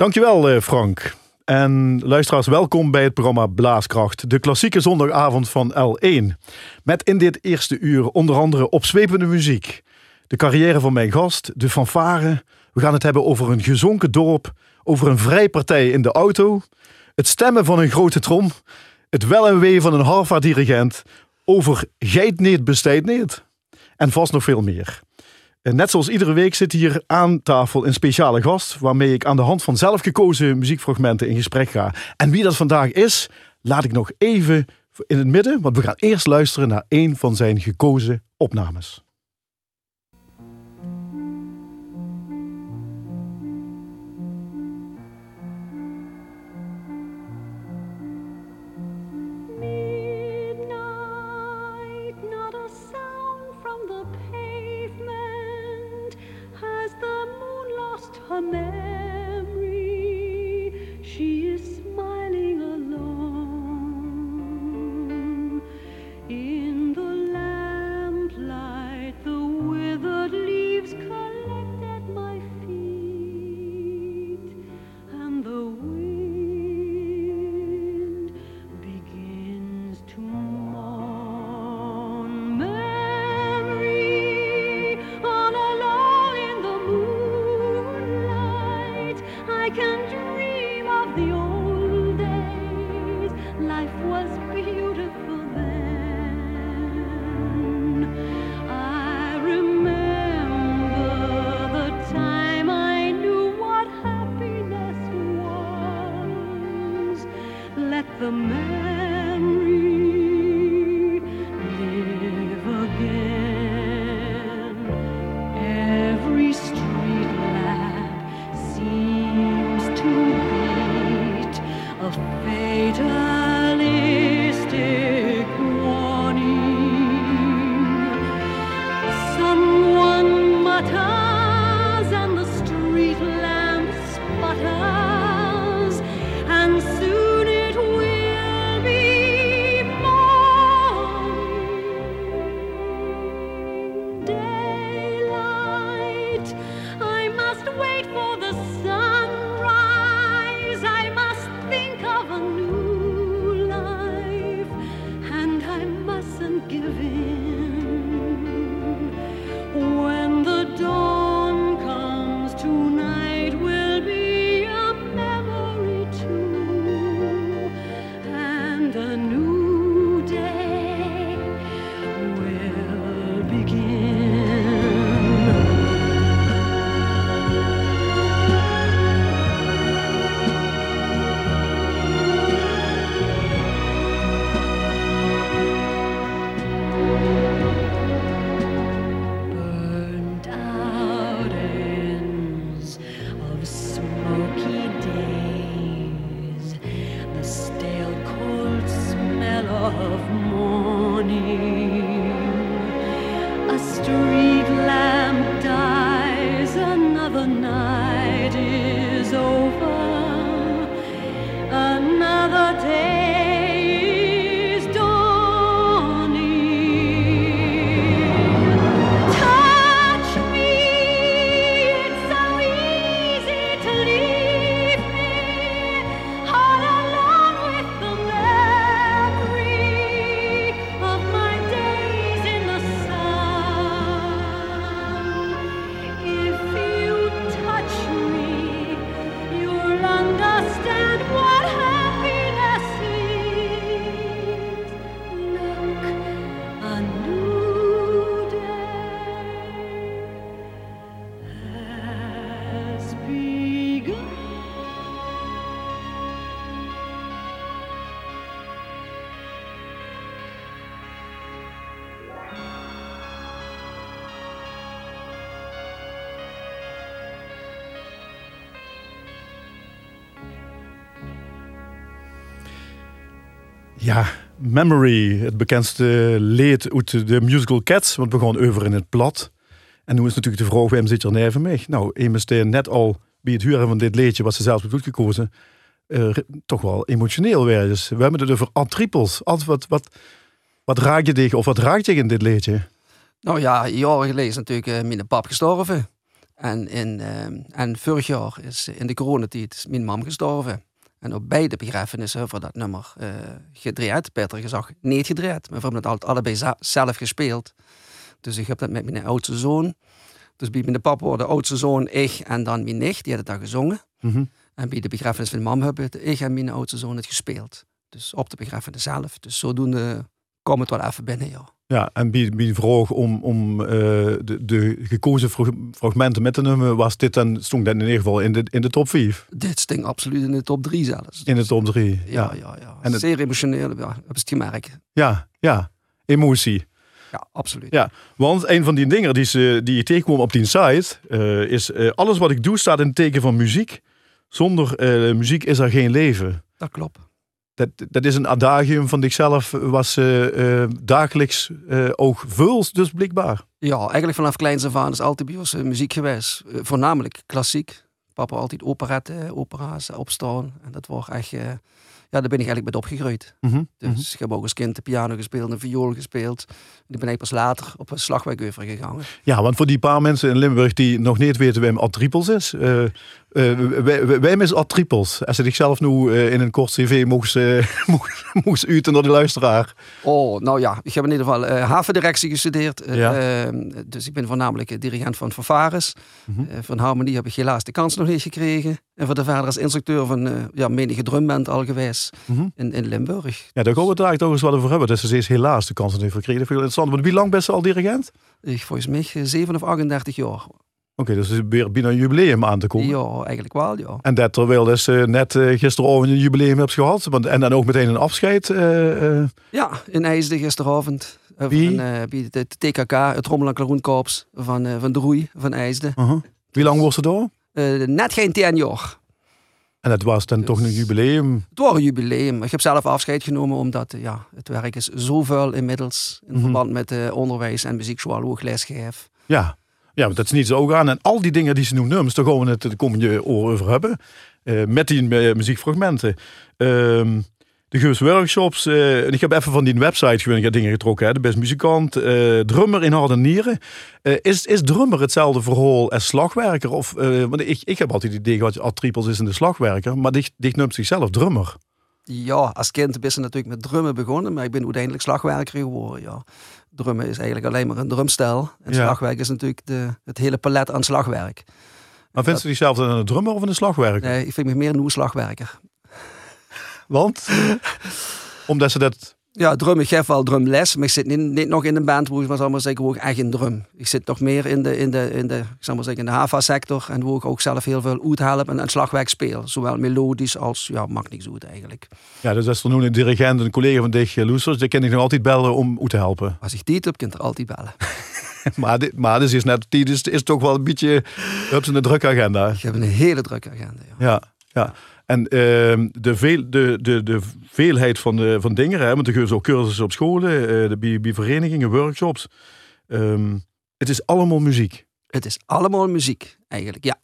Dankjewel eh, Frank. En luisteraars, welkom bij het programma Blaaskracht, de klassieke zondagavond van L1. Met in dit eerste uur onder andere opzwepende muziek, de carrière van mijn gast, de fanfare. We gaan het hebben over een gezonken dorp, over een vrijpartij in de auto, het stemmen van een grote trom, het wel en wee van een Harvard-dirigent, over geitneet bestijdneet en vast nog veel meer. Net zoals iedere week zit hier aan tafel een speciale gast, waarmee ik aan de hand van zelfgekozen muziekfragmenten in gesprek ga. En wie dat vandaag is, laat ik nog even in het midden, want we gaan eerst luisteren naar een van zijn gekozen opnames. Amen. Let the memory Ja, Memory, het bekendste leed uit de musical Cats, want we gaan over in het plat. En nu is natuurlijk de vraag, waarom zit er neven mee? Nou, meteen net al bij het huren van dit leedje, wat ze zelf heeft uitgekozen, eh, toch wel emotioneel weer. Dus we hebben het over antripels. Wat, wat, wat, raak je tegen, of wat raakt je in dit leedje? Nou ja, jaren geleden is natuurlijk eh, mijn pap gestorven. En, in, ehm, en vorig jaar is in de coronatijd mijn mam gestorven. En op beide begrafenissen voor dat nummer eh gedraaid. Beter gezegd, niet gedraaid. Maar we hebben het altijd allebei zelf gespeeld. Dus ik heb dat met mijn oudste zoon. Dus bij mijn papa, de oudste zoon, ik en dan mijn nicht, die hadden dat gezongen. Mhm. En bij de begrafenis van mijn mam hebben ik en mijn oudste zoon het gespeeld. Dus op de begrafenis zelf. Dus zodoende kwam het wel even binnen, ja. Ja, en bij, bij de vraag om, om eh, de, de gekozen frag- fragmenten met te nemen, was dit dan, stond dat in ieder geval in de, in de top 5. Dit sting absoluut in de top 3 zelfs. In de top 3. Ja, ja, ja. En het- Zeer emotioneel, ja. Heb je het gemerkt? ja, ja. Emotie. Ja, absoluut. Ja, want een van die dingen die, ze, die je tegenkwam op die site, eh, is eh, alles wat ik doe staat in het teken van muziek. Zonder muziek is er geen leven. Dat klopt. Dat, dat is een adagium van zichzelf, was eh, eh, dagelijks eh ook vuls, dus blijkbaar. Ja, eigenlijk vanaf kleins af aan is altijd bij ons muziek geweest. Voornamelijk klassiek. Papa altijd operetten, opera's opstaan. En dat was echt... ja, daar ben ik eigenlijk met opgegroeid. Mhm, Dus mhm. ik heb ook als kind de piano gespeeld, een viool gespeeld. En ik ben ik pas later op een slagwerk gegaan. Ja, want voor die paar mensen in Limburg die nog niet weten wie Ad Tripels is. Eh, wij, wij, is Ad Tripels. Als ze zichzelf nu eh, in een kort cv moest, uiten naar de luisteraar. Oh, nou ja, ik heb in ieder geval eh, havendirectie gestudeerd. Ja. eh, dus ik ben voornamelijk dirigent van. Mhm. Eh, van harmonie heb ik helaas de kans nog niet gekregen. En voor de verder als instructeur van ja, menige drumband al geweest Mhm. in, in Limburg. Ja, daar gaan we het eigenlijk ook eens wat over hebben. Dat ze steeds helaas de kans heeft gekregen. Dat vind ik interessant. Want wie lang best al dirigent? Ik volgens mij eh, 7 of 38 jaar. Oké, dus het is weer bijna een jubileum aan te komen. Ja, eigenlijk wel, ja. En dat terwijl dus eh, net eh, gisteravond een jubileum hebt gehad. Want, en dan ook meteen een afscheid. eh, Ja, in IJsden gisteravond. Wie? Van, het TKK, het Rommel en Klaroenkorps van, van de Roei van IJsden. uh-huh. Wie lang was het door? Net geen 10 jaar. En dat was dan Dus- toch een jubileum. Het was een jubileum. Ik heb zelf afscheid genomen omdat ja, het werk is zo vuil inmiddels. In Mhm. verband met onderwijs en muziekschool ook lesgeef. Ja. Ja, want dat is niet zo ook aan. En al die dingen die ze noemen, daar gaan we het de komende oren over hebben. Eh, met die eh, muziekfragmenten. Ehm, de Geus Workshops. eh, en ik heb even van die website gewoon dingen getrokken. Hè. De best muzikant. drummer in harde nieren. Is, is drummer hetzelfde verhaal als slagwerker? Of, want ik, ik heb altijd het idee wat Ad Tripels is in de slagwerker. Maar dicht, dicht noemt zichzelf drummer. Ja, als kind ben ik natuurlijk met drummen begonnen, maar ik ben uiteindelijk slagwerker geworden. Ja. Drummen is eigenlijk alleen maar een drumstijl. En Ja. slagwerk is natuurlijk de, het hele palet aan slagwerk. Maar vindt ze zichzelf dan een drummer of een slagwerker? Nee, ik vind me meer een slagwerker. Want? Omdat ze dat... Ja, drum, ik geef wel drumles, maar ik zit niet, niet nog in een band waar ik maar, zal maar zeggen, ik echt in drum. Ik zit nog meer in de, in de, in de, ik zal maar zeggen, in de HAVA-sector en waar ik ook zelf heel veel uithelp en, en slagwerk speel. Zowel melodisch als, ja, mag niks uit eigenlijk. Ja, dus als er nu een dirigent, een collega van dich, eh, Loesers, die kan ik nog altijd bellen om u te helpen. Als ik tijd heb, kunt er altijd bellen. Maar, dit, maar dit is net, die is, is toch wel een beetje, heb ze een drukke agenda. Ik heb een hele drukke agenda, ja. Ja, ja. En ehm, de, veel, de, de, de veelheid van, de, van dingen, hè, want er gebeuren ook cursussen op scholen, eh, de, bij, bij verenigingen, workshops. Ehm, het is allemaal muziek. Het is allemaal muziek, eigenlijk, ja.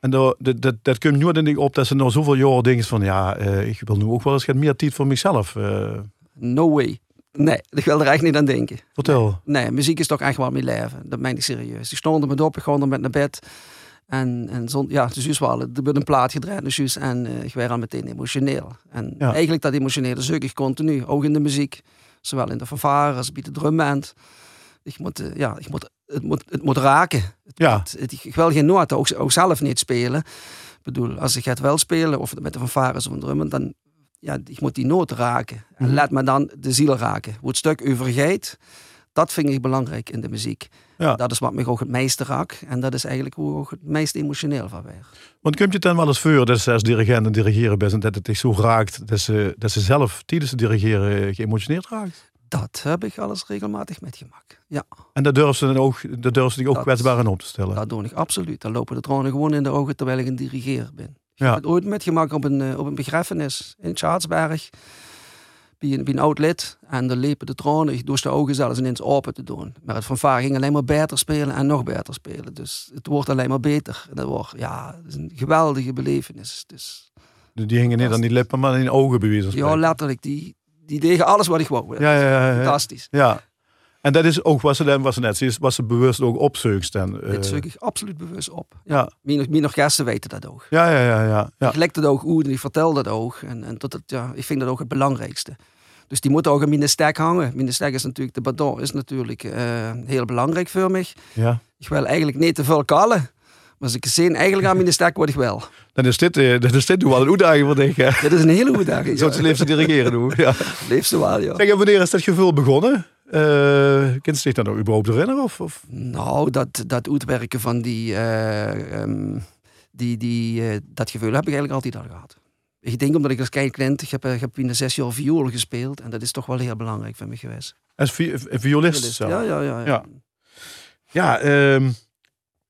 En dat, dat, dat, komt nu denk ik op dat ze na zoveel jaren denken van, ja, eh, ik wil nu ook wel eens wat meer tijd voor mezelf. eh, No way. Nee, ik wil er echt niet aan denken. vertel. Nee, muziek is toch echt wel mijn leven. Dat meen ik serieus. Ik stond er met op, ik ging er met naar bed. En, en zo, ja, dus juist wel. Er werd een plaat gedraaid, dus juist, en eh, ik werd al meteen emotioneel. En Ja. eigenlijk dat emotionele zoek ik continu, ook in de muziek. Zowel in de fanfare als bij de drumband. Ik moet, eh, ja, ik moet, het, moet, het moet raken. Ja, Het- het- ik wil geen noten, ook, ook zelf niet spelen. Ik bedoel, als ik het wel spelen, of met de fanfares of een drummen, dan ja, ik moet die noot raken. En Mhm. laat me dan de ziel raken. Hoe het stuk u vergeet, dat vind ik belangrijk in de muziek. Ja. Dat is wat me ook het meeste raakt. En dat is eigenlijk hoe ik ook het meest emotioneel van werd. want komt je het dan wel eens voor dat ze als dirigent en dirigeren best en dat het zich zo raakt dat ze, dat ze zelf tijdens het dirigeren eh, geëmotioneerd raakt? Dat heb ik alles regelmatig metgemaakt. Ja, En daar durven ze dan ook, daar durven ze zich ook Dat- kwetsbaar in op te stellen. dat doe ik absoluut. Dan lopen de tranen gewoon in de ogen terwijl ik een dirigeer ben. Ik Ja. heb het ooit metgemaakt op een, eh, op een begrafenis in Schaatsberg. Bij een, bij een oud lid. En dan liepen de tranen door de ogen zelfs ineens open te doen. Maar het fanfare ging alleen maar beter spelen en nog beter spelen. Dus het wordt alleen maar beter. En dat wordt, ja, het is een geweldige belevenis. Dus Die hingen niet aan die lippen, maar in de ogen van ja, letterlijk, die, die deden alles wat ik wou. Ja, ja, ja, ja. Fantastisch. Ja. En dat is ook wat ze, dan, wat ze net zei, was ze bewust ook opzeugst. En, eh, Dit zoek ik absoluut bewust op. ja, Mijn, mijn orkesten weten dat ook. ja, ja, ja, ja, ja. Ik leg dat ook uit en ik vertel dat ook. En, en tot het, ja, ik vind dat ook het belangrijkste. Dus die moet ook in mijn stek hangen. Mijn stek is natuurlijk, de badon is natuurlijk eh, heel belangrijk voor mij. ja. Ik wil eigenlijk niet te veel kallen. Maar als ik eigenlijk aan mijn stek word ik wel. Dan is dit, eh, dan is dit wel een uitdaging voor dich. hè? Dit is een hele uitdaging. Zo te leven dirigeren doen. Ja. Wel, ja. Zeg, en wanneer is dat gevul begonnen? Kunt je zich daar nog überhaupt herinneren? Of, of? Nou, dat, dat uitwerken van die, eh, ehm, die, die, eh, dat gevoel heb ik eigenlijk altijd al gehad. Ik denk omdat ik als klein kind, ik heb, eh, ik heb in de zes jaar viool gespeeld. En dat is toch wel heel belangrijk voor mij geweest. Als vi violist zelf? Ja, ja, ja. ja. Ja. Ja, ehm eh,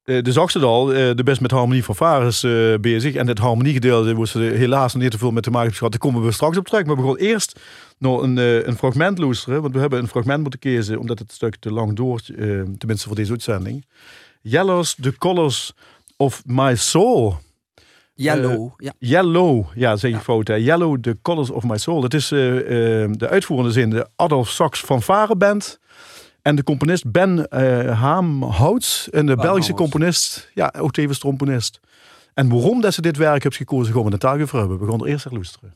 de zag ze het al, de best met harmonie van Vares eh, bezig. En het harmoniegedeelte waar ze helaas niet te veel met te maken gehad. Daar komen we straks op terug. Maar we gaan eerst nog een, eh, een fragment luisteren. Want we hebben een fragment moeten kiezen, omdat het stuk te lang door, eh, tenminste voor deze uitzending. Yellows, the colors of my soul. Yellow, ja. Yellow, ja, zeg je fout. Hè? Yellow, the colors of my soul. Dat is de uitvoerende zin, de Adolf Sax fanfare band. En de componist Ben eh Haamhouts. En de Belgische componist, ja, ook tevens tromponist. En waarom dat ze dit werk hebben gekozen, gaan we het daar over hebben. We gaan er eerst naar luisteren.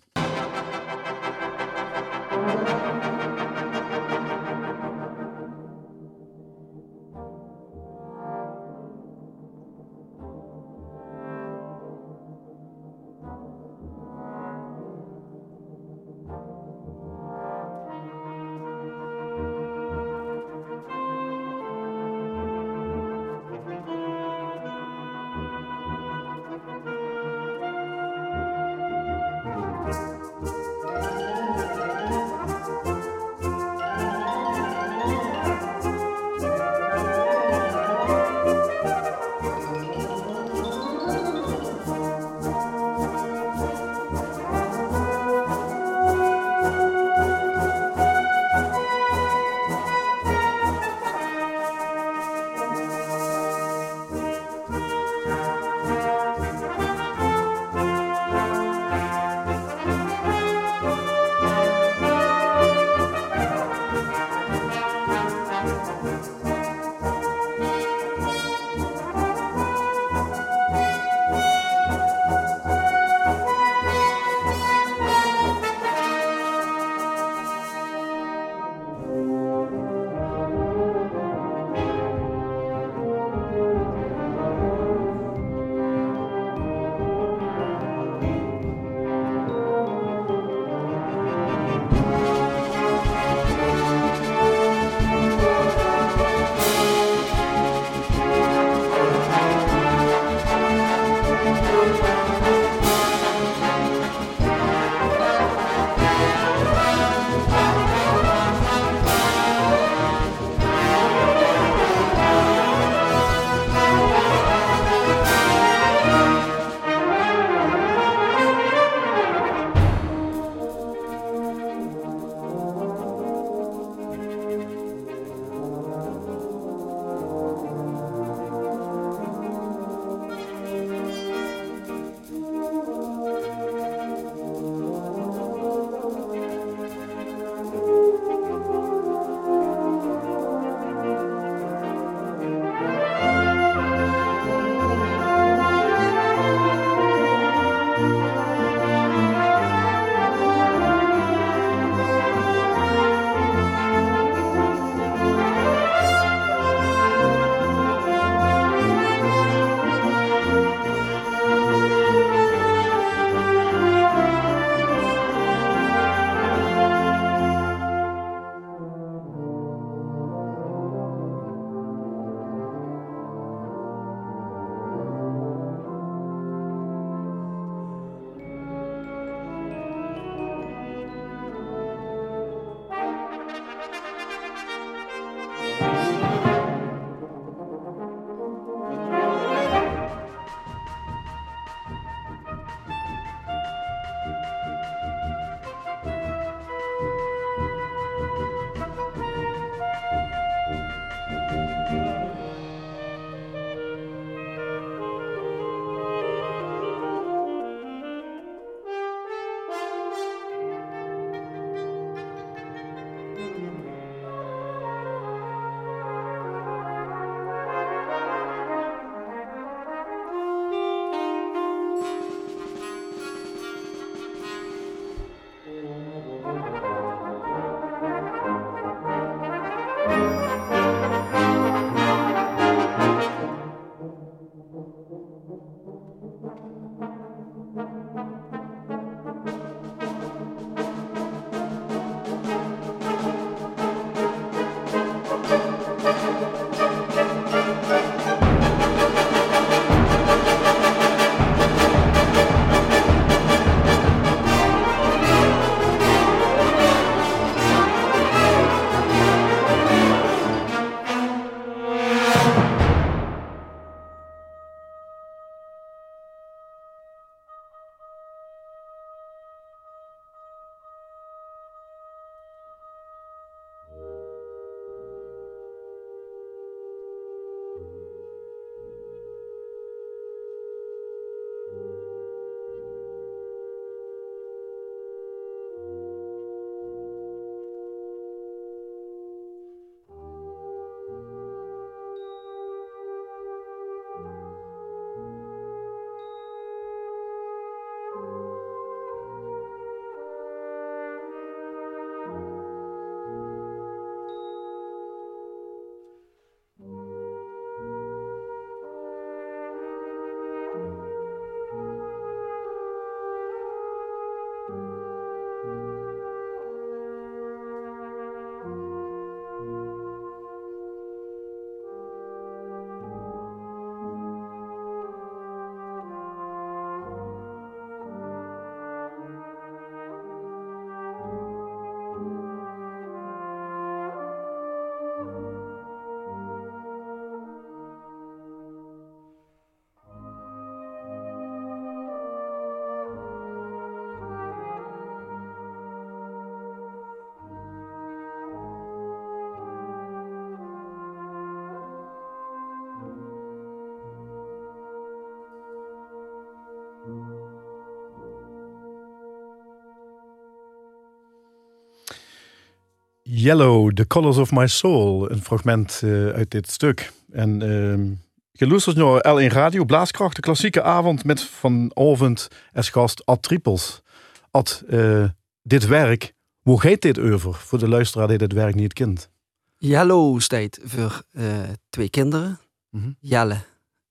Yellow, The Colors of My Soul. Een fragment eh, uit dit stuk. En ehm je luistert naar L1 Radio, Blaaskracht, de klassieke avond met vanavond als gast Ad Trippels. Ad, eh, dit werk, hoe gaat dit over voor de luisteraar die dit werk niet kent? Yellow staat voor eh, twee kinderen. Mhm. Jelle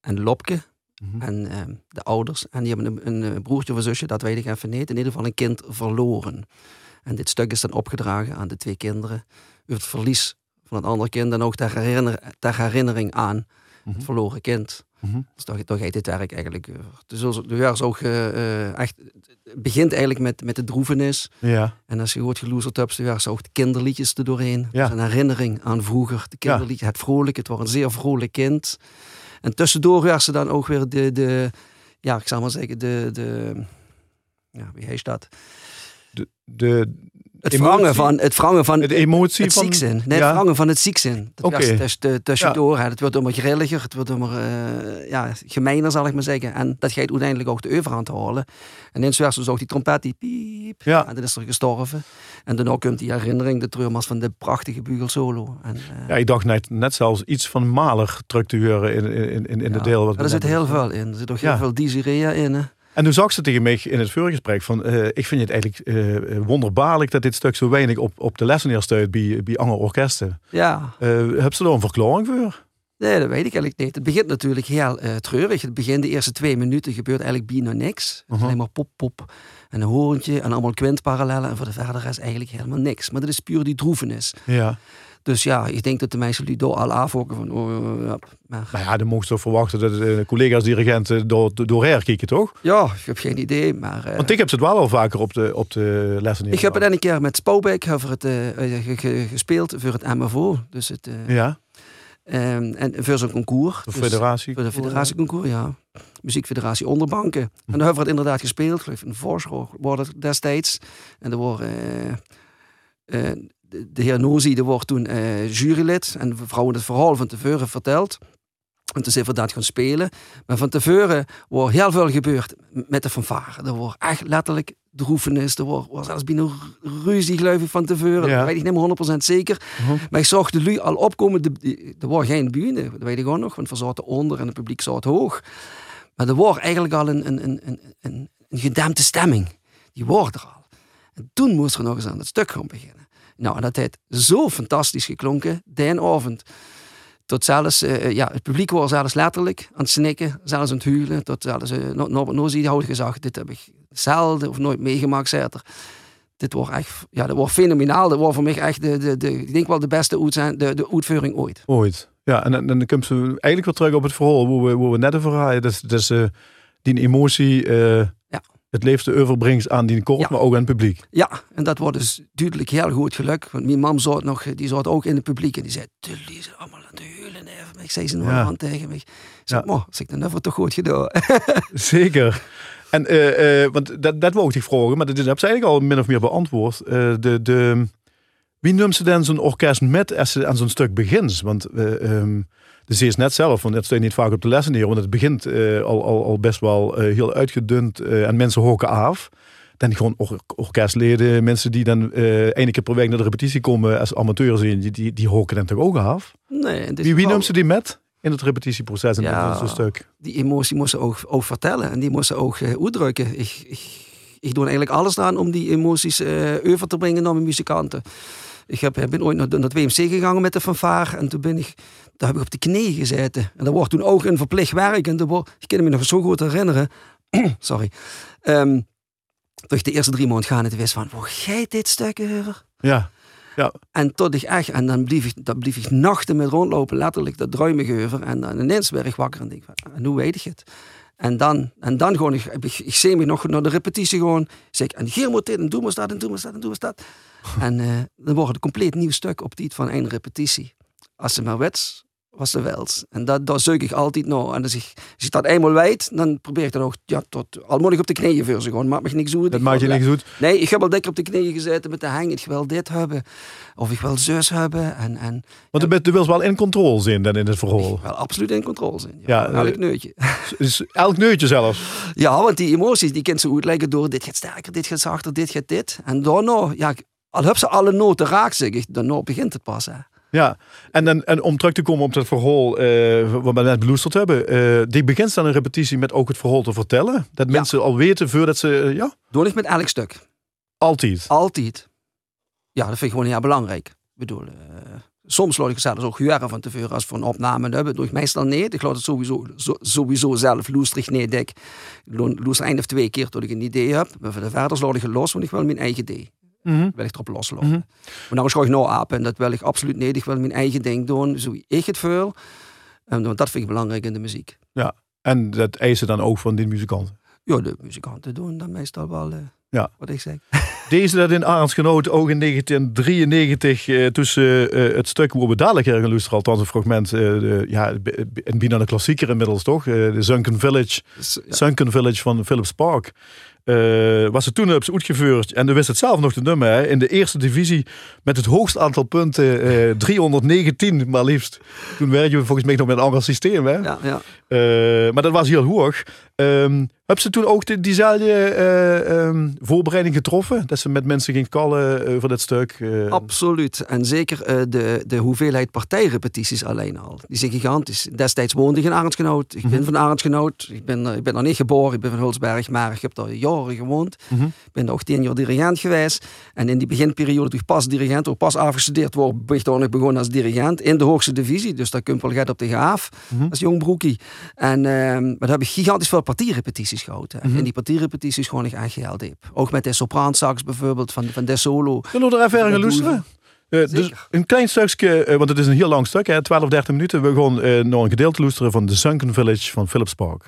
en Lopke. Mhm. En ehm, de ouders. En die hebben een, een eh, broertje of een zusje, dat weet ik even niet. In ieder geval een kind verloren. En dit stuk is dan opgedragen aan de twee kinderen. Het verlies van het andere kind. En ook ter, herinner, ter herinnering aan Mhm. het verloren kind. Mhm. Dus daar, daar gaat dit werk eigenlijk over. Dus de werk ook eh, eh, echt... Het begint eigenlijk met, met de droevenis. Ja, En als je hoort geloezerd hebt, ze ook de kinderliedjes er doorheen. Ja. Dus een herinnering aan vroeger. De kinderliedjes, het vrolijk. Het was een zeer vrolijk kind. En tussendoor werd ze dan ook weer de, de ja, ik zal maar zeggen, de, de ja, wie heet dat? De, de, Het wrangen van het, van de emotie het van... ziekzin. Nee, Ja. het wrangen van het. Dat Oké. werd tuss- de- tussendoor. Het wordt allemaal grilliger. Het wordt allemaal eh, ja, gemeiner, zal ik maar zeggen. En dat gaat uiteindelijk ook de overhand halen. En eens werd dus ook die trompet die piep. Ja. En dan is er gestorven. En dan komt die herinnering, de treurmars van de prachtige bugelsolo. En, eh, Ja, ik dacht net, net zelfs iets van Mahler terug te horen in, in, in, in de deel. Wat er zit heel veel in. Er zit ook heel veel Desirea in. Hè. En toen zag ze tegen mij in het voorgesprek van, eh, ik vind het eigenlijk eh, wonderbaarlijk dat dit stuk zo weinig op, op de lessen neerstuit bij, bij andere orkesten. Ja, Eh heb ze daar een verklaring voor? nee, dat weet ik eigenlijk niet. Het begint natuurlijk heel eh, treurig. Het begin, de eerste twee minuten, gebeurt eigenlijk bijna niks. Is Mhm. Alleen maar pop, pop en een hoorntje en allemaal kwintparallellen. En voor de verder is eigenlijk helemaal niks. Maar dat is puur die droevenis. Ja. Dus ja, ik denk dat de mensen die door al afhokken van... Oh, ja, maar, Nou ja, dan mocht je toch verwachten dat de collega's dirigenten door, door herkijken, toch? ja, ik heb geen idee, maar... eh, Want ik heb ze het wel al vaker op de, op de lessen ik heb het neergelegd. een keer met Spouwbeek over het, eh, eh, ge- ge- gespeeld voor het MFO. Dus het, eh, Ja, ehm, en voor zo'n concours. de Dus- federatie. Voor de federatieconcours, ja. Muziekfederatie Onderbanken. En daar hebben we het inderdaad gespeeld. Geloof ik, in Voorschot wordt het destijds. En er wordt... eh, eh, de, de heer Nozi die wordt toen eh, jurylid. En de vrouwen het verhaal van tevoren verteld. En toen zijn we dat gaan spelen. Maar van tevoren wordt heel veel gebeurd met de fanfare. Er wordt echt letterlijk droefenis. Er wordt, wordt zelfs bijna ruzie geloof ik van tevoren. Ja. Dat weet ik niet meer 100% zeker. Mhm. Maar ik zag de lui al opkomen. Er was geen bühne, dat weet ik ook nog. Want we zaten onder en het publiek zat hoog. Maar er was eigenlijk al een, een, een, een, een, gedempte stemming. Die was er al. En toen moest er nog eens aan het stuk gaan beginnen. Nou, dat heeft zo fantastisch geklonken, die avond. Tot zelfs, eh, ja, het publiek was zelfs letterlijk aan het snikken, zelfs aan het huilen. Tot zelfs uh, Norbert Nozi gezegd, dit heb ik zelden of nooit meegemaakt, zei. Dit wordt echt, ja, dat wordt fenomenaal. Dat wordt voor mij echt de, de, de, ik denk wel de beste uitzend, de, de uitvoering ooit. Ooit. Ja, en, dan- komt ze eigenlijk weer terug op het verhaal waar we, we net over hadden. Dus eh, die emotie, eh. Het leefde overbrengt aan die koor, Ja. maar ook aan het publiek. Ja, en dat wordt dus duidelijk heel goed geluk. Want mijn mam zat nog, die zat ook in het publiek en die zei, jullie zijn allemaal aan het huilen. even." Ik zei ze nog Ja. aan tegen me. Ik zei, Ja. "Mo, als ik dan even toch goed gedaan. Zeker. En, eh, eh, want dat, dat wou ik vragen, maar dat heb ze eigenlijk al min of meer beantwoord. Eh, de, de, wie noemt ze dan zo'n orkest met als ze aan zo'n stuk begint? Want eh ze is net zelf, want dat staat niet vaak op de lessen neer, want het begint eh, al, al, al best wel eh, heel uitgedund eh, en mensen hoken af. Dan gewoon or- orkestleden, mensen die dan één keer per week naar de repetitie komen als amateur zien, die, die, die hoken dan toch ook af? Nee, Wie, wie noemt ze die met in het repetitieproces in Ja. stuk? die emotie moest ze ook, ook vertellen en die moest ze ook uitdrukken. Ik, ik, ik doe eigenlijk alles aan om die emoties over te brengen naar mijn muzikanten. Ik heb, ben ooit naar, naar het WMC gegaan met de fanfare en toen ben ik, daar heb ik op de knieën gezeten. En dat wordt toen ook een verplicht werk en dat wordt, ik kan me nog zo goed herinneren. Sorry. Ehm dat ik de eerste drie maanden gaan en toen wist van, waar gaat dit stuk over? Ja, En tot ik echt, en dan blief ik, dan blief ik nachten met rondlopen, letterlijk dat druimengeuver. En dan ineens werd ik wakker en denk van, en hoe weet ik het? En dan, en dan gewoon, ik, ik, ik zie me nog naar de repetitie gewoon. Zeg ik, en hier moet dit, en doe maar dat, en doe maar dat, en doe maar dat. en eh, dan wordt het een compleet nieuw stuk op die van één repetitie. Als ze maar wets, was ze wels. En dat, daar zoek ik altijd naar. En als ik, als ik dat eenmaal weet, dan probeer ik dan ook, ja, tot, al moet ik op de knieën voor ze gewoon, maakt me niks uit. dat maakt je niks goed. Nee, ik heb al dikker op de knieën gezeten met de hang. Ik wil dit hebben. Of ik wil zus hebben. En, en Want je bent- wel in controle zijn dan in het verhaal. ik wil absoluut in controle zijn. Ja, Ja, elk eh, neutje. Dus elk neutje zelfs. Ja, want die emoties die kind ze uitleggen door dit gaat sterker, dit gaat zachter, dit gaat dit. En daarna, ja, al heb ze alle noten raakt, zeg ik, dan nou begint het pas. Hè. Ja, en, om terug te komen op dat verhaal eh, wat we net beloesterd hebben. eh, die begint dan een repetitie met ook het verhaal te vertellen. Dat Ja. mensen al weten voordat ze, eh, ja, Doe ik met elk stuk. altijd. Altijd. Ja, dat vind ik gewoon heel erg Ik bedoel, soms laat ik zelfs ook huren van tevoren als voor een opname hebben. Doe ik meestal niet. Ik laat het sowieso, zo- sowieso zelf loestrig niet. Ik lo- loester één of twee keer tot ik een idee heb. Maar voor de verder laat ik los, want ik wil mijn eigen idee. Mhm. Wil ik erop loslaten. Mhm. Maar ga ik nou apen en dat wil ik absoluut niet. Ik wil mijn eigen ding doen, zo ik het voel. En want dat vind ik belangrijk in de muziek. En dat eisen dan ook van die muzikanten. Ja, de muzikanten doen dan meestal wel eh, Ja. wat ik zeg. Deze dat in Arendsgenoot ook in 1993 eh, tussen eh, het stuk waar we dadelijk gaan luisteren, althans een fragment, eh, de, ja, een bijna een klassieker inmiddels toch? Eh, de Sunken Village, Dus, ja. Sunken Village van Philips Park. Eh, was ze toen op uitgevoerd en dan wist het zelf nog te nummer hè, in de eerste divisie met het hoogste aantal punten, eh 319 maar liefst. Toen werkten we volgens mij nog met een ander systeem. Hè? Ja, ja. Eh, maar dat was heel hoog. Ehm heb ze toen ook de, diezelfde eh, ehm, voorbereiding getroffen? Dat ze met mensen ging kallen eh, voor dat stuk? eh? Absoluut. En zeker de, de hoeveelheid partijrepetities alleen al. Die zijn gigantisch. Destijds woonde ik in Arendsgenoot. Ik ben van Arendsgenoot. Ik ben, ik ben er niet geboren. Ik ben van Hulsberg. Maar ik heb daar jaren gewoond. Mhm. Ik ben ook tien jaar dirigent geweest. En in die beginperiode toen ik pas dirigent, ook pas afgestudeerd word, ben ik daar nog begonnen als dirigent in de hoogste divisie. Dus daar wel get op de gaaf Mhm. als jong broekie. En ehm daar heb ik gigantisch veel partierepetities gehouden. Mhm. En die partierepetities gewoon echt heel diep. Ook met de sopraansax bijvoorbeeld van, van De Solo. Zullen we er even aan luisteren? Eh, dus een klein stukje, eh, want het is een heel lang stuk, hè, 12, 13 minuten. We gaan eh nog een gedeelte luisteren van The Sunken Village van Philips Park.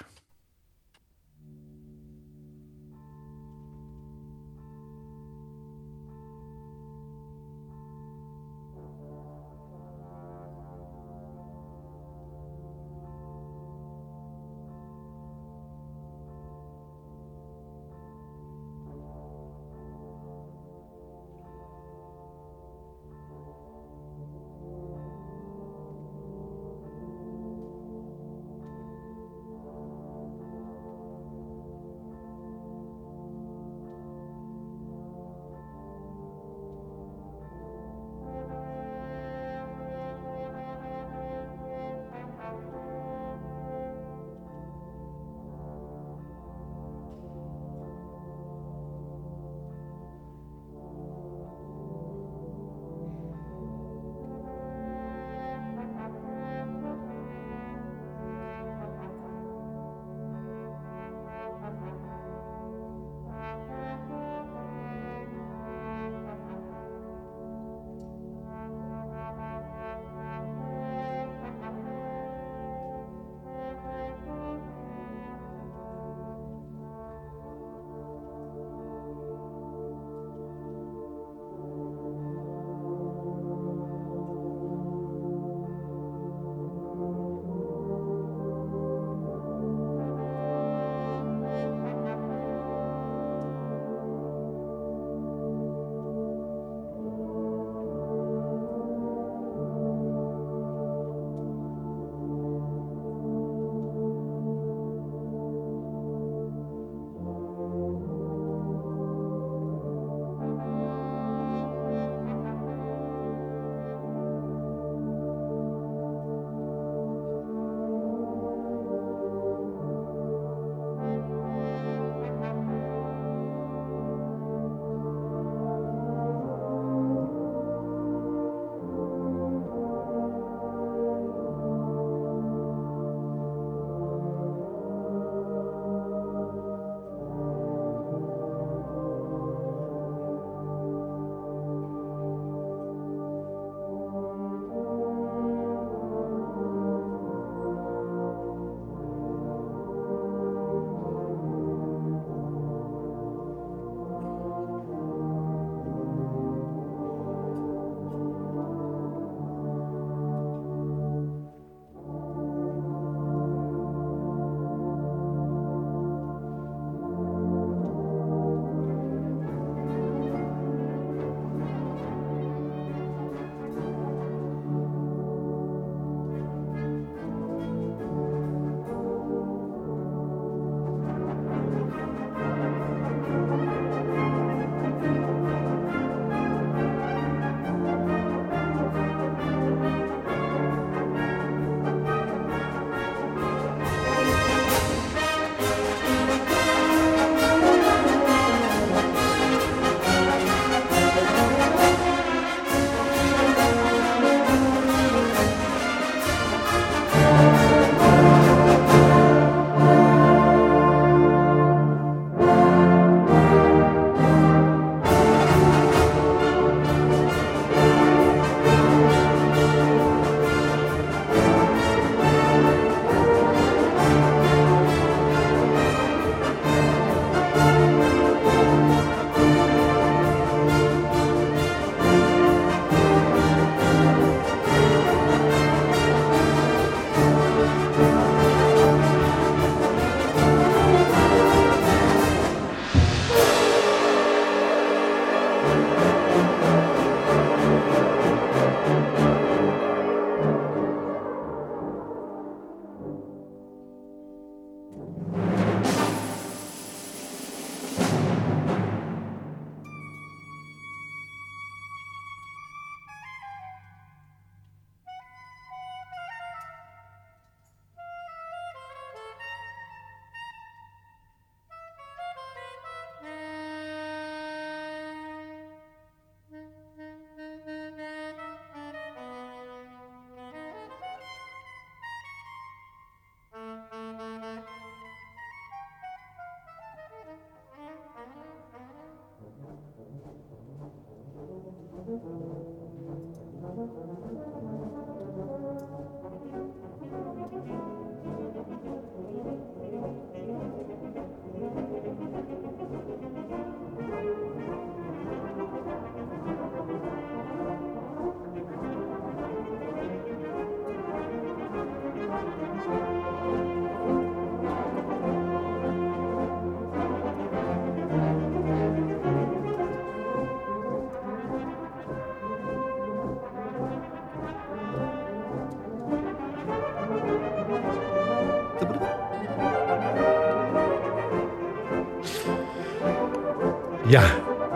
Ja,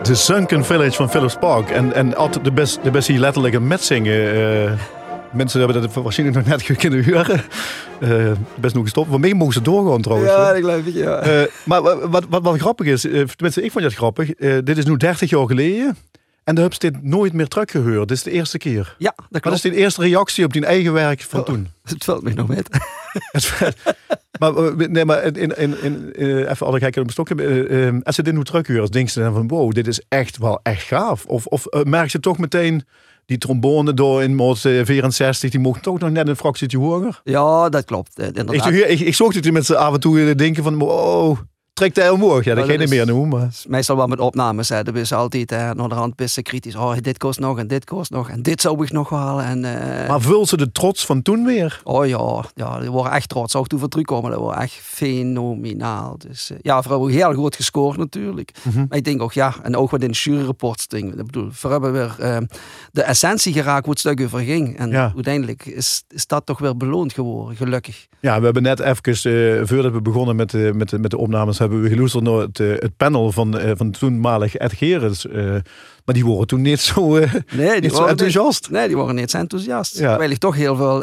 de Sunken Village van Philips Park. En, en altijd de best, de best hier letterlijk een metzingen. eh mensen hebben dat waarschijnlijk nog net kunnen huren. Eh best nog gestopt. Waarmee mogen ze doorgaan trouwens. Ja, ik geloof het, ja. Eh, maar wa- wat, wat, wat grappig is, tenminste ik vond het grappig. dit is nu 30 jaar geleden. En de heb je dit nooit meer teruggehoord. Dit is de eerste keer. ja, dat Wat is klopt. de eerste reactie op die eigen werk van Oh. toen? Het valt me nog met. maar, eh, nee, maar in, in, in, eh, even alle gekken op een stokje. eh, als ze dit nu terughuren, denk je dan van wow, dit is echt wel echt gaaf. Of, of merk je toch meteen die trombone door in mod eh, 64, die mocht toch nog net een fractietje hoger. Ja, dat klopt. Ik, Inderdaad. ik, ik, ik het met ze af en toe denken van wow, trekt hij omhoog. Ja, dat Ja, ga je dat niet meer doen, maar... Meestal wel met opnames. Hè. Dat is altijd eh, naar de hand best kritisch. Oh, dit kost nog en dit kost nog. En dit zou ik nog halen. En, eh, Maar vul ze de trots van toen weer? Oh ja, ja, die worden echt trots. Ook toen we terugkomen, dat wordt echt fenomenaal. Dus eh, ja, vooral heel goed gescoord natuurlijk. Mhm. Maar ik denk ook, ja, en ook wat in de juryreports ding. Ik bedoel, voor hebben we weer eh, de essentie geraakt hoe het stuk over ging. En Ja. uiteindelijk is, is dat toch weer beloond geworden, gelukkig. Ja, we hebben net even, voordat we begonnen met, met, met de opnames, hebben we geluisterd naar het, eh, het panel van, eh, van toenmalig Ed Gerens. eh, maar die waren toen niet zo, Nee, niet zo enthousiast. Niet, nee, die waren niet zo enthousiast. Ja. Terwijl ik toch heel veel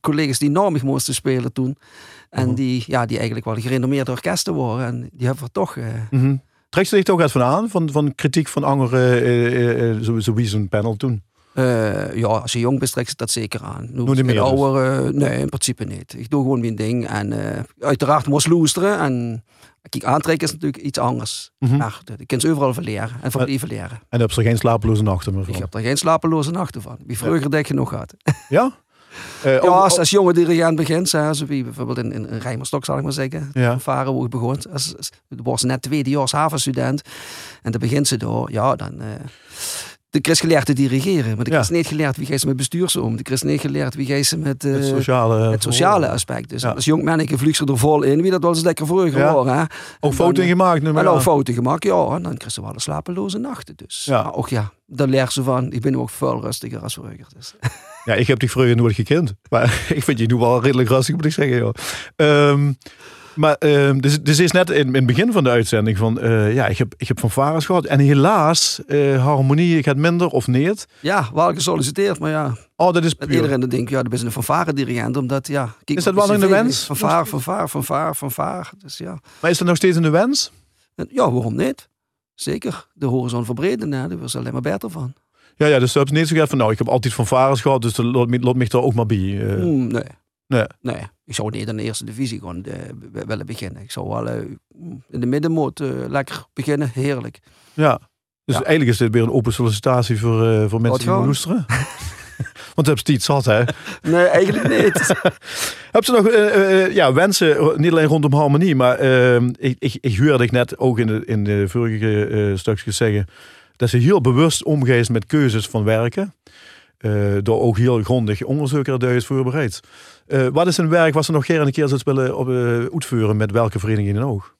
collega's die namig moesten spelen toen. En Mhm. die, ja, die eigenlijk wel gerenommeerde orkesten waren. En die hebben we toch... eh, Mhm. Trekt ze zich toch eens van aan, van, van kritiek van andere, zo, zo wie zo'n panel toen? Eh, ja, als je jong bent, trekt ze dat zeker aan. Nu, niet als je meer dus? ouder, eh, nee, in principe niet. Ik doe gewoon mijn ding. En eh, uiteraard moest loesteren. En kijk, aantrekken is natuurlijk iets anders. Maar de- je kunt ze overal van leren. En van blijven leren. En heb ze geen slapeloze nachten meer Ik van. heb er geen slapeloze nachten van. Wie vroeger denk je nog gehad. Ja? Eh, Ja, als, als jonge dirigent begint, hè, zo wie bijvoorbeeld in, in, in Rijmerstok, zal ik maar zeggen. Ja. Varen hoe ik begon. Als, als, was net tweedejaars havenstudent. En dan begint ze door, ja, dan... de Chris geleerd te dirigeren, maar de Ja. Chris niet geleerd wie ze met bestuurs om. De Chris niet geleerd wie ze met, eh, het sociale, het sociale aspect. Dus Ja. als jong manneke vliegt ze er vol in, wie dat wel eens lekker vroeger Ja. hoor. Ook fouten dan- gemaakt. En ook fouten gemaakt, ja. En dan krijg ze wel een slapeloze nachten. Dus. Ja. Maar ook ja, daar leert ze van. Ik ben ook veel rustiger als vroeger. Dus. Ja, ik heb die vroeger nooit gekend. Maar ik vind je nu wel redelijk rustig, moet ik zeggen. Joh. Ehm, maar ehm, dus, dus is net in, in het begin van de uitzending van... eh, ja, ik heb, ik heb fanfares gehad. En helaas, eh, harmonie gaat minder of niet. Ja, wel gesolliciteerd, maar ja. Oh, dat is puur. iedereen dan denkt, ja, dat is een fanfare dirigent. Omdat, ja... kijk Is dat wel in de wens? Fanfare, fanfare, fanfare, fanfare. Dus ja. Maar is dat nog steeds een wens? En, ja, waarom niet? Zeker. De horizon verbreden, hè. daar was alleen maar beter van. Ja, ja dus dat heb je niet zo gehad van... Nou, ik heb altijd fanfares gehad, dus laat me, laat me er ook maar bij. eh. Mm, nee. Nee. Nee, ik zou niet in de eerste divisie gewoon eh, willen beginnen. Ik zou wel eh, in de middenmoot eh, lekker beginnen. Heerlijk. Ja. Dus Ja. eigenlijk is dit weer een open sollicitatie voor, voor mensen die gewoon. loesteren. Want heb je iets zat, hè? Nee, eigenlijk niet. Heb ze nog ja, wensen, niet alleen rondom harmonie, maar eh, ik, ik, ik hoorde ik net ook in de, in de vorige stukjes zeggen dat ze heel bewust omgeeft met keuzes van werken. Eh, door ook heel grondig onderzoek er is voorbereid. Eh, wat is een werk wat ze nog gerne een keer zou willen op, eh, uitvoeren met welke vereniging dan ook?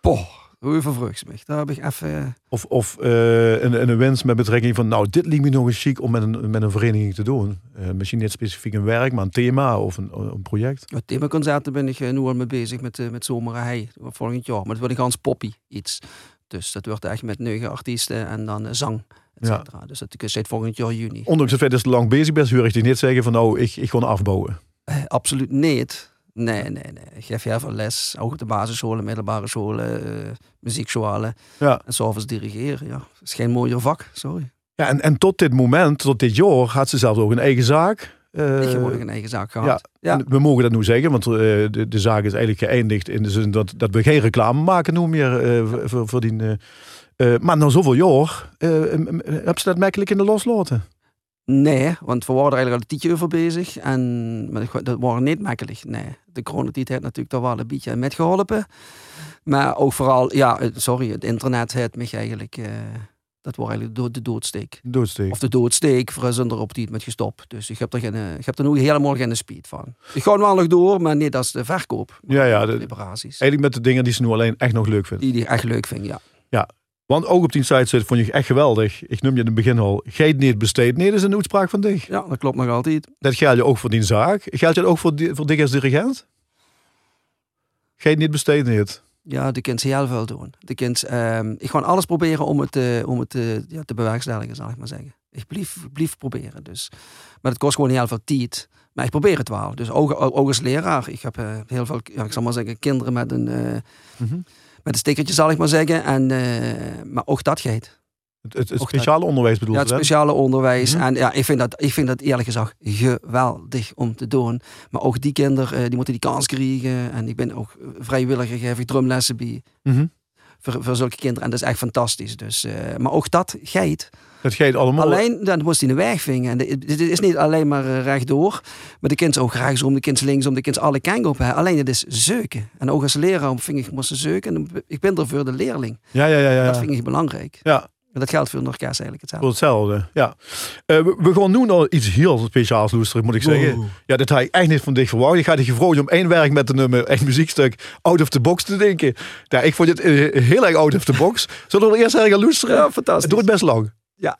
Poh, hoe vervrucht me. Daar heb ik even... Of, of een, een wens met betrekking van, nou, dit liep me nog eens chic om met een, met een vereniging te doen. Misschien niet specifiek een werk, maar een thema of een, een project. Met themaconcerten ben ik nu al mee bezig met, met Zomerij volgend jaar. Maar dat wordt een gans poppy iets. Dus dat wordt echt met negen artiesten en dan zang, et Ja. cetera. Dus dat is volgend jaar juni. Ondanks het feit dat je lang bezig bent, hoor ik je niet zeggen van, nou, ik, ik ga afbouwen. Eh, absoluut niet. Nee, nee, nee. Ik geef heel veel les. Ook de basisscholen, middelbare scholen, eh muziekscholen. Ja. En s'avonds dirigeren, ja. Dat is geen mooier vak, sorry. Ja, en, en tot dit moment, tot dit jaar, had ze zelfs ook een eigen zaak. Eh, ik heb een eigen zaak gehad. ja, We mogen dat nu zeggen, want de, de zaak is eigenlijk geëindigd in de zin dat, dat we geen reclame maken nu meer voor, voor die. Eh, maar na zoveel jaar, eh, heb ze dat makkelijk in de loslaten? Nee, want we waren er eigenlijk al een tijdje over bezig. En maar dat- dat was niet makkelijk. Nee, de coronatijd heeft natuurlijk daar wel een beetje met geholpen. Maar ook vooral, ja, sorry, het internet heeft mij eigenlijk... eh, dat was eigenlijk de, doodsteek. Doodsteek. Of de doodsteek, voor zonder op die met gestopt. Dus ik heb er, geen, ik heb er nu helemaal geen speed van. Ik ga wel nog door, maar niet als de verkoop. Ja, ja, de de-. Eigenlijk met de dingen die ze nu alleen echt nog leuk vindt. Die die echt leuk vind, ja. Want ook op die site zit, vond je echt geweldig. Ik noem je in het begin al, geit niet besteed. Nee, dat is een uitspraak van dich. Ja, dat klopt nog altijd. Dat geldt je ook voor die zaak. Geldt je ook voor, die, voor dich als dirigent? Geit niet besteed niet. Ja, de kind heel veel doen. De kind, ehm, ik ga alles proberen om het, eh, om het eh, ja, te bewerkstelligen, zal ik maar zeggen. Ik blijf, blijf proberen. Dus. Maar het kost gewoon heel veel tijd. Maar ik probeer het wel. Dus ook, als leraar. Ik heb eh, heel veel, ja, ik zal maar zeggen, kinderen met een, Mhm. Met een stickertje, zal ik maar zeggen. En, eh, maar ook dat gaat. Het, het, het speciale onderwijs bedoel Ja, je? het hè? speciale onderwijs. Mhm. En ja, ik vind, dat, ik vind dat eerlijk gezegd geweldig om te doen. Maar ook die kinderen, eh, die moeten die kans krijgen. En ik ben ook vrijwilliger, geef ik drumlessen bij. Mhm. Voor, voor zulke kinderen. En dat is echt fantastisch. Dus, eh, maar ook dat geit. Het gaat allemaal. Alleen, dan moest hij een weg vinden. En dit is niet alleen maar eh, rechtdoor. Maar de kind ook rechtsom, de kind linksom, de kind alle kanten op. hè. Alleen het is zeuken. En ook als leraar vind ik moest zeuken. En ik ben er voor de leerling. Ja, ja, ja. ja. Dat vind ik belangrijk. Ja, En dat geldt voor Norkaas eigenlijk hetzelfde. voor hetzelfde. Ja. Eh, we, we gaan nu nog iets heel speciaals loesteren, moet ik zeggen. Wow. Ja, dat had ik echt niet van dicht verwacht. Ik had je gevraagd om één werk met een nummer, echt muziekstuk, out of the box te denken. Ja, ik vond het eh, heel erg out of the box. Zullen we er eerst erg gaan loesteren? Ja, fantastisch. Het doet best lang. Ja.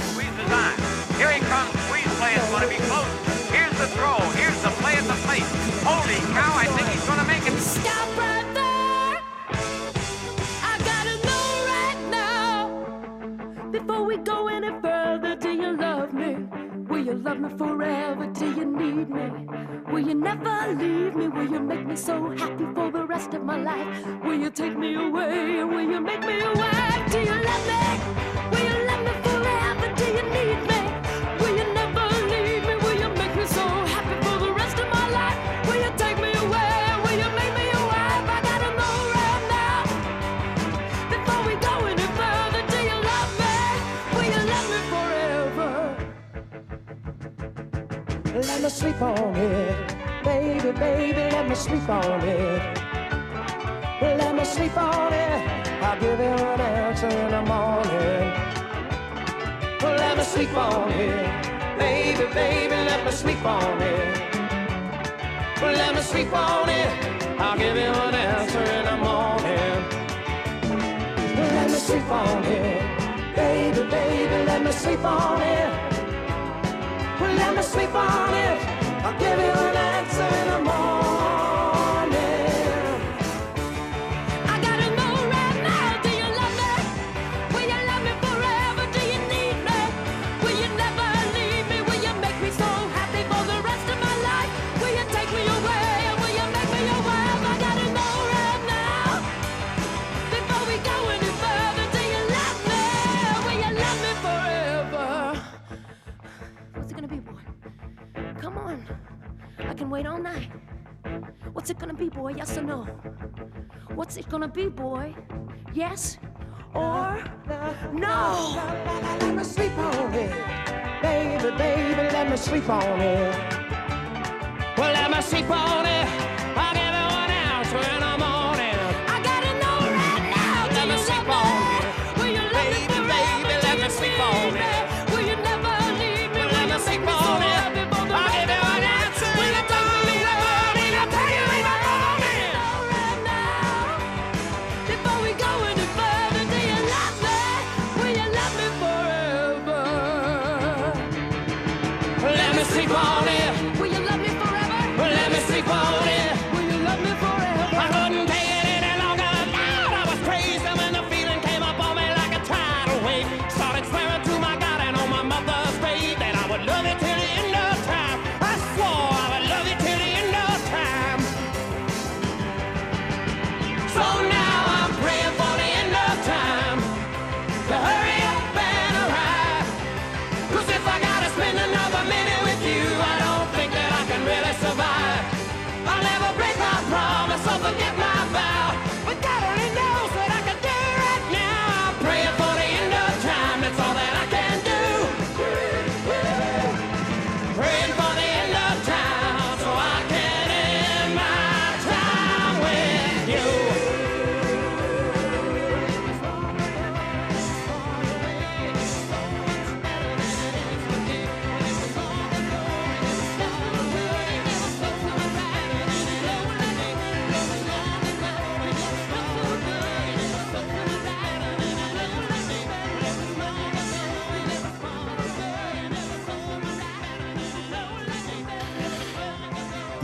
Here he comes. Squeeze play is going to be close. Here's the throw. Here's the play at the plate. Holy cow! I think he's going to make it. Stop right there. I gotta know right now. Before we go any further, do you love me? Will you love me forever? Do you need me? Will you never leave me? Will you make me so happy for the rest of my life? Will you take me away? Will you make me your wife? Do you love me? Will you love me me sleep on it. Baby, baby, let me sleep on it. Let me sleep on it. I'll give you an answer in the morning. Let me sleep on it. Baby, baby, let me sleep on it. Let me sleep on it. I'll give you an answer in the morning. Let me sleep on it. Baby, baby, let me sleep on it. Well, let me sleep on it. I'll give you an answer in the morning. Can wait all night. What's it gonna be, boy? Yes or no? What's it gonna be, boy? Yes or no? Let me sleep on it. Baby, baby, let me sleep on it. Well, let me sleep on it.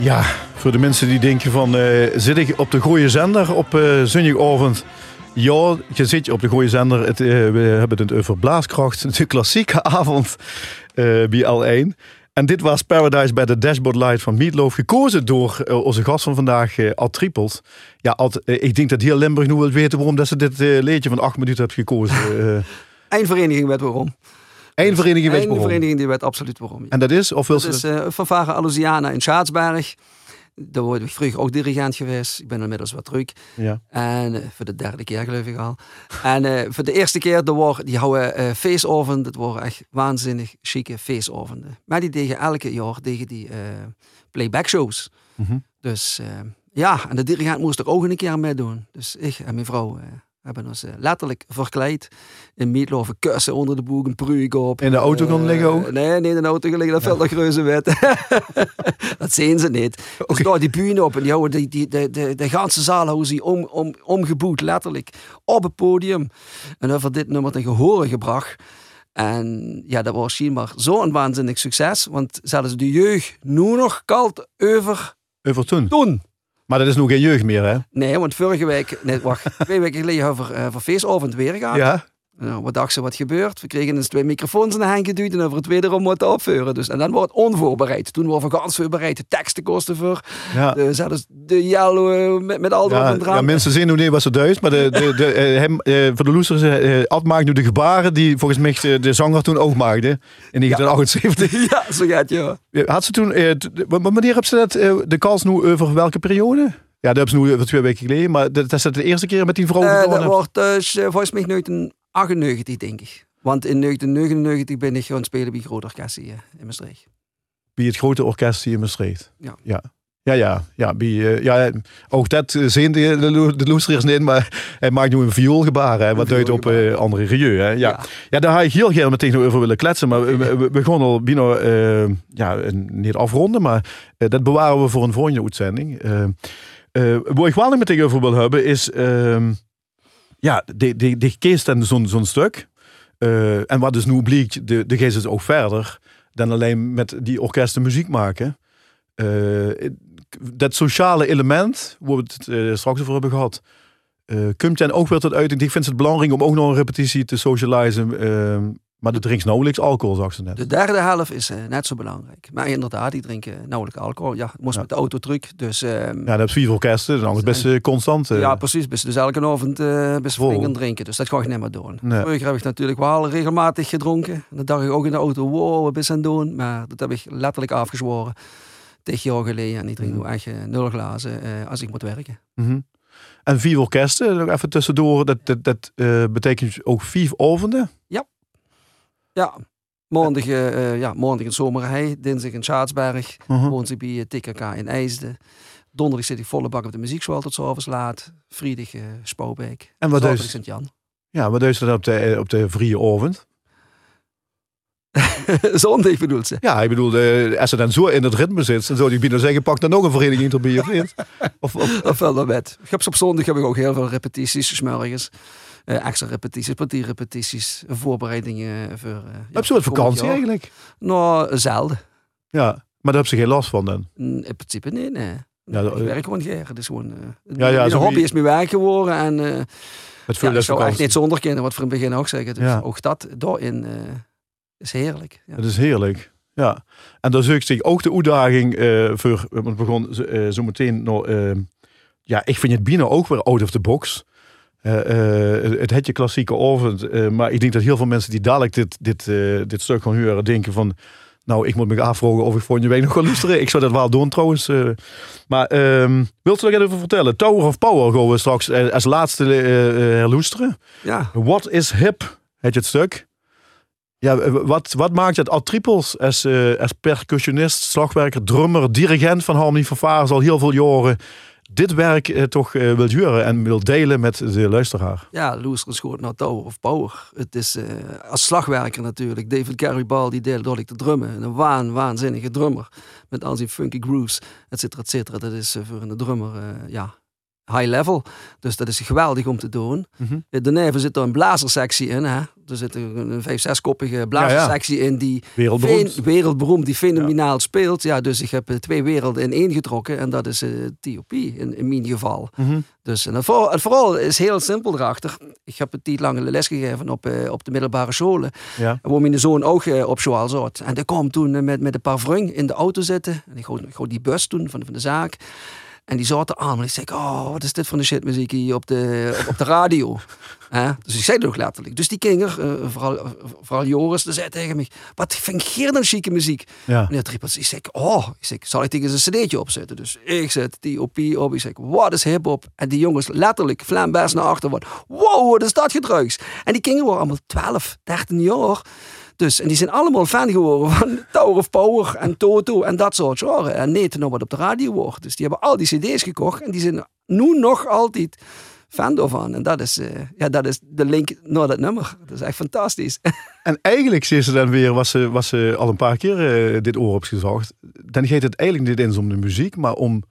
Ja, voor de mensen die denken van, eh, zit ik op de goede zender op eh zondagavond? Ja, je zit op de goede zender. Het, eh, we hebben het over Blaaskracht, de klassieke avond bij L1. En dit was Paradise bij de Dashboard Light van Meatloaf, gekozen door onze gast van vandaag, Ad. Ja, Ad, ik denk dat heel Limburg nu wil weten waarom dat ze dit leedje van acht minuten hebt gekozen. Eh Eén vereniging werd waarom. Eén vereniging weet Eén waarom. vereniging die werd absoluut waarom. En dat is? Of wil Dat ze is eh Fanfare Alousiana in Schaatsberg. Daar word ik vroeger ook dirigent geweest. Ik ben inmiddels wat terug. ja. En eh, voor de derde keer geloof ik al. En eh, voor de eerste keer, de war, die houden eh feestoven. Dat waren echt waanzinnig chique feestoven. Maar die deden elke jaar tegen die eh, playback shows. Mhm. Dus eh, ja, en de dirigent moest er ook een keer mee doen. Dus ik en mijn vrouw eh, hebben ons eh, letterlijk verkleed. In meatloaf, een kussen onder de boek, een pruik op. In de auto gaan Eh, liggen ook? Nee, niet in de auto gaan liggen, dat valt nog reuze wet. dat zien ze niet. Dus daar die bühne op en die houden die, die, de, de, de ganse zaal houden ze om, om, omgeboet, letterlijk, op het podium. En over dit nummer ten gehore gebracht. En ja, dat was schijnbaar zo'n waanzinnig succes, want zelfs de jeugd nu nog kalt over Over toen. toen. Maar dat is nog geen jeugd meer, hè? Nee, want vorige week, nee, wacht, twee weken geleden over, uh, voor feestavond weer gaan. Ja. Nou, wat dacht ze wat gebeurt? We kregen eens twee microfoons in de hand geduwd en over het wederom moeten opvuren. Dus, en dan wordt het onvoorbereid. Toen waren we ganz voorbereid. De teksten kosten voor. Ja. De, zelfs de yellow met, met al Ja, ja, mensen zien niet wat ze duist, maar de, de, de, eh, hem, eh, voor de loesters eh Ad maakt nu de gebaren die volgens mij de, de zanger toen ook maakte in 1978. Ja, zo gaat je. Ja, Had ze toen, eh, wanneer hebben ze dat, eh, de kans nu over welke periode? Ja, dat hebben ze nu over twee weken geleden, maar dat, dat is de eerste keer met die vrouw Eh, gedaan dat wordt dus eh, volgens mij 1998, denk ik. Want in 1999 ben ik gaan spelen bij Groot Orkest hier in Maastricht. Bij het grote orkest hier in Maastricht. Ja. Ja. Ja, ja, ja, bij, eh, ja, ook dat eh, zien de, de, de loesters niet, maar hij maakt nu een vioolgebaar, hè, wat duidt op eh, andere. Hè. Ja. Ja. Ja. daar had ik heel graag meteen over willen kletsen, maar we, begonnen al bijna, eh, ja, niet afronden, maar eh, dat bewaren we voor een volgende uitzending. Eh eh, waar ik wel nog meteen over wil hebben is, ehm, ja, die, die, die kiest en zo'n stuk. Eh, en wat dus nu blijkt, de, de geest is ook verder dan alleen met die orkesten muziek maken. Eh, dat sociale element, waar we het eh, straks over hebben gehad, eh komt dan ook weer tot uiting. Ik vind het belangrijk om ook nog een repetitie te socializen. Eh, maar er drinkt nauwelijks alcohol, zag ze net. De derde helft is eh, net zo belangrijk. Maar inderdaad, die drinken nauwelijks alcohol. Ja, ik moest Ja. met de auto terug. Dus ehm, Ja, dat heb vier orkesten, dan is best eh, constant. eh. Ja, precies. Dus, dus elke avond eh best flink aan drinken. Dus dat ga ik niet meer doen. Nee. Vroeger heb ik natuurlijk wel regelmatig gedronken. En dan dacht ik ook in de auto, wow, wat ben je aan het doen? Maar dat heb ik letterlijk afgezworen. Tegen jaar geleden. En ik drink nu echt eh, nul glazen eh, als ik moet werken. Mhm. En vier orkesten, nog even tussendoor, dat, dat, dat eh, betekent ook vier avonden. Ja, maandag, eh, eh, ja, maandag in Zomerhei, dinsdag in Schaatsberg, Mhm. woensdag bij eh, TKK in IJsden. Donderdag zit ik volle bak op de muziekschool tot s'avonds laat. Vrijdag uh, Spouwbeek. En wat is, Sint-Jan. ja, wat is dan op de, eh, op de vrije avond? Zondag bedoelt ze. Ja, ik bedoel, eh, als ze dan zo in het ritme zit, dan zou die bijna zeggen, pak dan nog een vereniging erbij of niet? Of, of, valt wel met. Ik heb op zondag heb ik ook heel veel repetities, smurrigens. Eh, extra repetities, kwartierrepetities, voorbereidingen voor... eh, ja, heb je wat vakantie jaar. eigenlijk? Nou, zelden. Ja, maar daar heb ze geen last van dan. Mm, In principe nee, nee. Ja, ik dat- werk gewoon. Het is gewoon... eh Ja, ja, mijn hobby is mijn werk geworden en... eh, Het ja, ik zou echt niet zonder kinderen, wat voor het begin ook zeggen. Dus Ja. ook dat daarin eh, is heerlijk. Ja. Dat is heerlijk. Ja. En daar zoekt zich ook de uitdaging eh, voor, want we begon zo, eh, meteen nog, eh, ja, ik vind het bijna ook weer out of the box. Eh, eh, het hetje klassieke avond, eh, maar ik denk dat heel veel mensen die dadelijk dit, dit, dit stuk gaan horen, denken van, nou, ik moet me afvragen of ik volgende week nog ga luisteren. Ik zou dat wel doen trouwens. maar ehm wilt u nog even vertellen? Tower of Power gaan we straks als laatste herluisteren. ja. What is hip? Je het stuk? Ja, wat, wat maakt het Ad Tripels als, als percussionist, slagwerker, drummer, dirigent van Harmony Fanfare al heel veel jaren dit werk eh, toch eh, wil juren en wil delen met de luisteraar? Ja, Loester schoot naar Tower of Power. Het is eh, als slagwerker natuurlijk. David Garibaldi die deed door te drummen. Een waan, waanzinnige drummer. Met al zijn funky grooves, et cetera, et cetera. Dat is eh, voor een drummer, eh, ja, high level. Dus dat is geweldig om te doen. Mhm. Eh, Daarna zit er een blazersectie in. Hè? Er zit een, vijf, zeskoppige blazersectie in die Wereldberoemd. Die fenomenaal speelt. Ja, dus ik heb eh, twee werelden in één getrokken. En dat is eh TOP in, in mijn geval. Mhm. Dus en het vooral, het vooral is heel simpel erachter. Ik heb een tijd lang les gegeven op, eh, op de middelbare scholen. Ja. Waar mijn zoon ook op school zat. En die kwam toen met, met een paar vrienden in de auto zitten. En ik ik ging die bus toen van, van de zaak. En die zaten aan. En ik zei, oh, wat is dit voor een shitmuziek hier op de, op, op de radio? Dus ik zei het ook letterlijk. Dus die kinger, eh, vooral, vooral Joris, die zei tegen me, wat vind je dan chique muziek? Ja. Meneer Trippels, ik zeg, oh, ik zeg, zal ik tegen zijn cd'tje opzetten? Dus ik zet die op op. Ik zeg, wat is hip-hop? En die jongens letterlijk flambest naar achter. Wat, wow, wat is dat gedrugs? En die kinderen waren allemaal 12, 13 jaar. Dus, en die zijn allemaal fan geworden van Tower of Power en Toto en dat soort genre. En nee, nog wat op de radio wordt. Dus die hebben al die cd's gekocht en die zijn nu nog altijd fan daarvan. En dat is, eh, ja, dat is de link naar dat nummer. Dat is echt fantastisch. En eigenlijk, zei ze dan weer, was ze, was ze al een paar keer eh, dit oor opgezocht. Dan gaat het eigenlijk niet eens om de muziek, maar om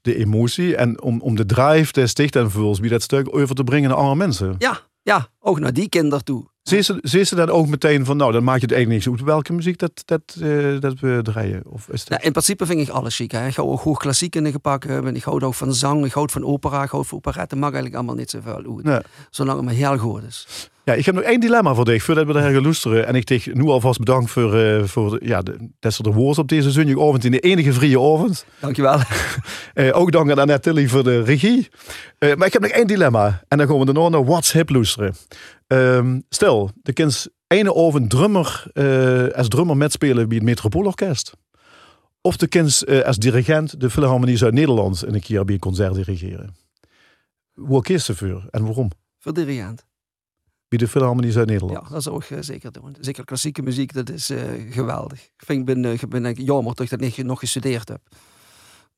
de emotie en om, om de drive des dicht en vervolgens wie dat stuk over te brengen naar andere mensen. ja, ja, ook naar die kinderen toe. Ze, ze dan ook meteen van, nou, dan maakt het eigenlijk niet zo welke muziek dat, dat, eh, dat we draaien? Of is dat... In principe vind ik alles chic. Hè. Ik ga ook hoog klassiek in de gepakt hebben. Ik hou ook van zang, ik hou van opera, ik hou van operette. Mag eigenlijk allemaal niet zoveel uit. Zolang het maar heel goed is. Ja, ik heb nog één dilemma voor dich, voordat we daar gaan luisteren. En ik zeg nu alvast bedankt voor, eh, voor de, ja, de, dat ze de woord op deze zondagavond in de enige vrije avond. Dankjewel. Eh, ook dank aan Annette Tilly voor de regie. Eh, maar ik heb nog één dilemma. En dan gaan we daarna naar What's Hip luisteren. Ehm, stel, de kind ene over drummer, eh, als drummer metspelen bij het Metropoolorkest. Of de kind eh, als dirigent de Philharmonie Zuid-Nederland in een keer bij een concert dirigeren. Hoe kies je voor en waarom? Voor dirigent. Bij de Philharmonie Zuid-Nederland. Ja, dat zou ik eh, zeker doen. Zeker klassieke muziek, dat is geweldig. Ik vind, ben, ben eh, jammer dat ik dat niet nog gestudeerd heb.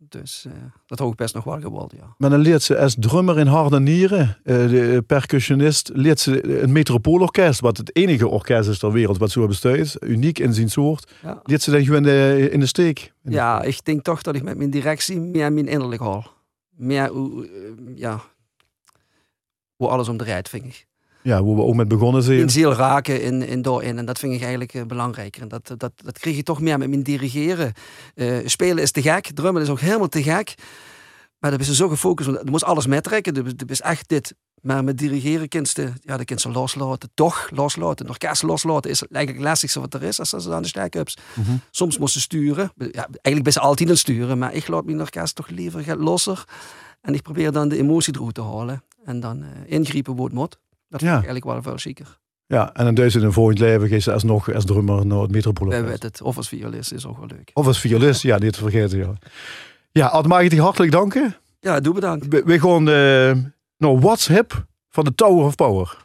Dus eh, dat had ik best nog wel geworden, ja. Maar dan leert ze als drummer in harde nieren, eh, de percussionist, leert ze een metropoolorkest, wat het enige orkest is ter wereld wat zo bestaat, uniek in zijn soort, Ja. leert ze dan gewoon in de, in de steek. De- Ja, ik denk toch dat ik met mijn directie meer mijn innerlijk haal. Meer hoe, eh, ja, hoe alles om draait, vind ik. Ja, hoe we ook met begonnen zijn. In ziel raken in, in daarin. En dat vind ik eigenlijk eh, belangrijker. En dat, dat, dat kreeg je toch meer met mijn dirigeren. Eh, spelen is te gek, drummen is ook helemaal te gek. Maar dan ben je zo gefocust, want je moet alles metrekken. Dat is echt dit. Maar met dirigeren kind je, ja, de kind ze loslaten. Toch loslaten. Een orkest loslaten is eigenlijk het lastigste wat er is als ze aan de stijkups. Mhm. Soms moest ze sturen. Ja, eigenlijk ben ze altijd aan het sturen. Maar ik laat mijn orkest toch liever losser. En ik probeer dan de emotie eruit te halen. En dan eh, ingrijpen waar het moet. Dat vind Ja. ik eigenlijk wel veel zieker. Ja, en dan duizend in een volgend leven geeft ze alsnog als drummer naar het Wij metropoolorkest. weten het. Of als violist is ook wel leuk. Of als violist, ja, niet te vergeten. Ja, ja Ad, mag ik je hartelijk danken. Ja, doe bedankt. We, we gaan eh naar What's Hip van de Tower of Power.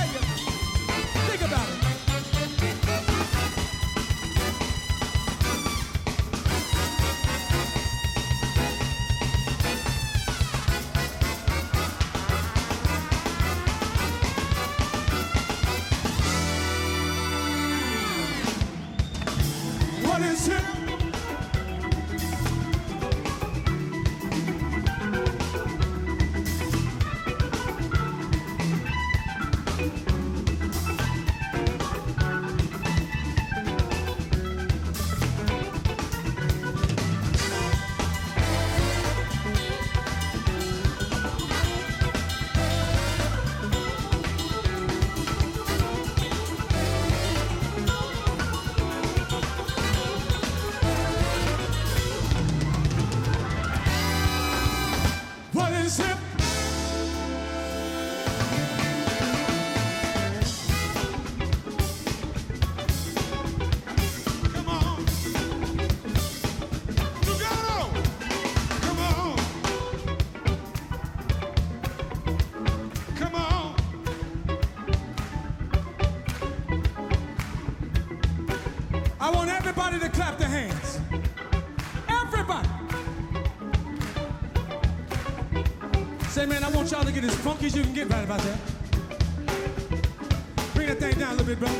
Hey, as funky as you can get right about that. Bring that thing down a little bit, bro.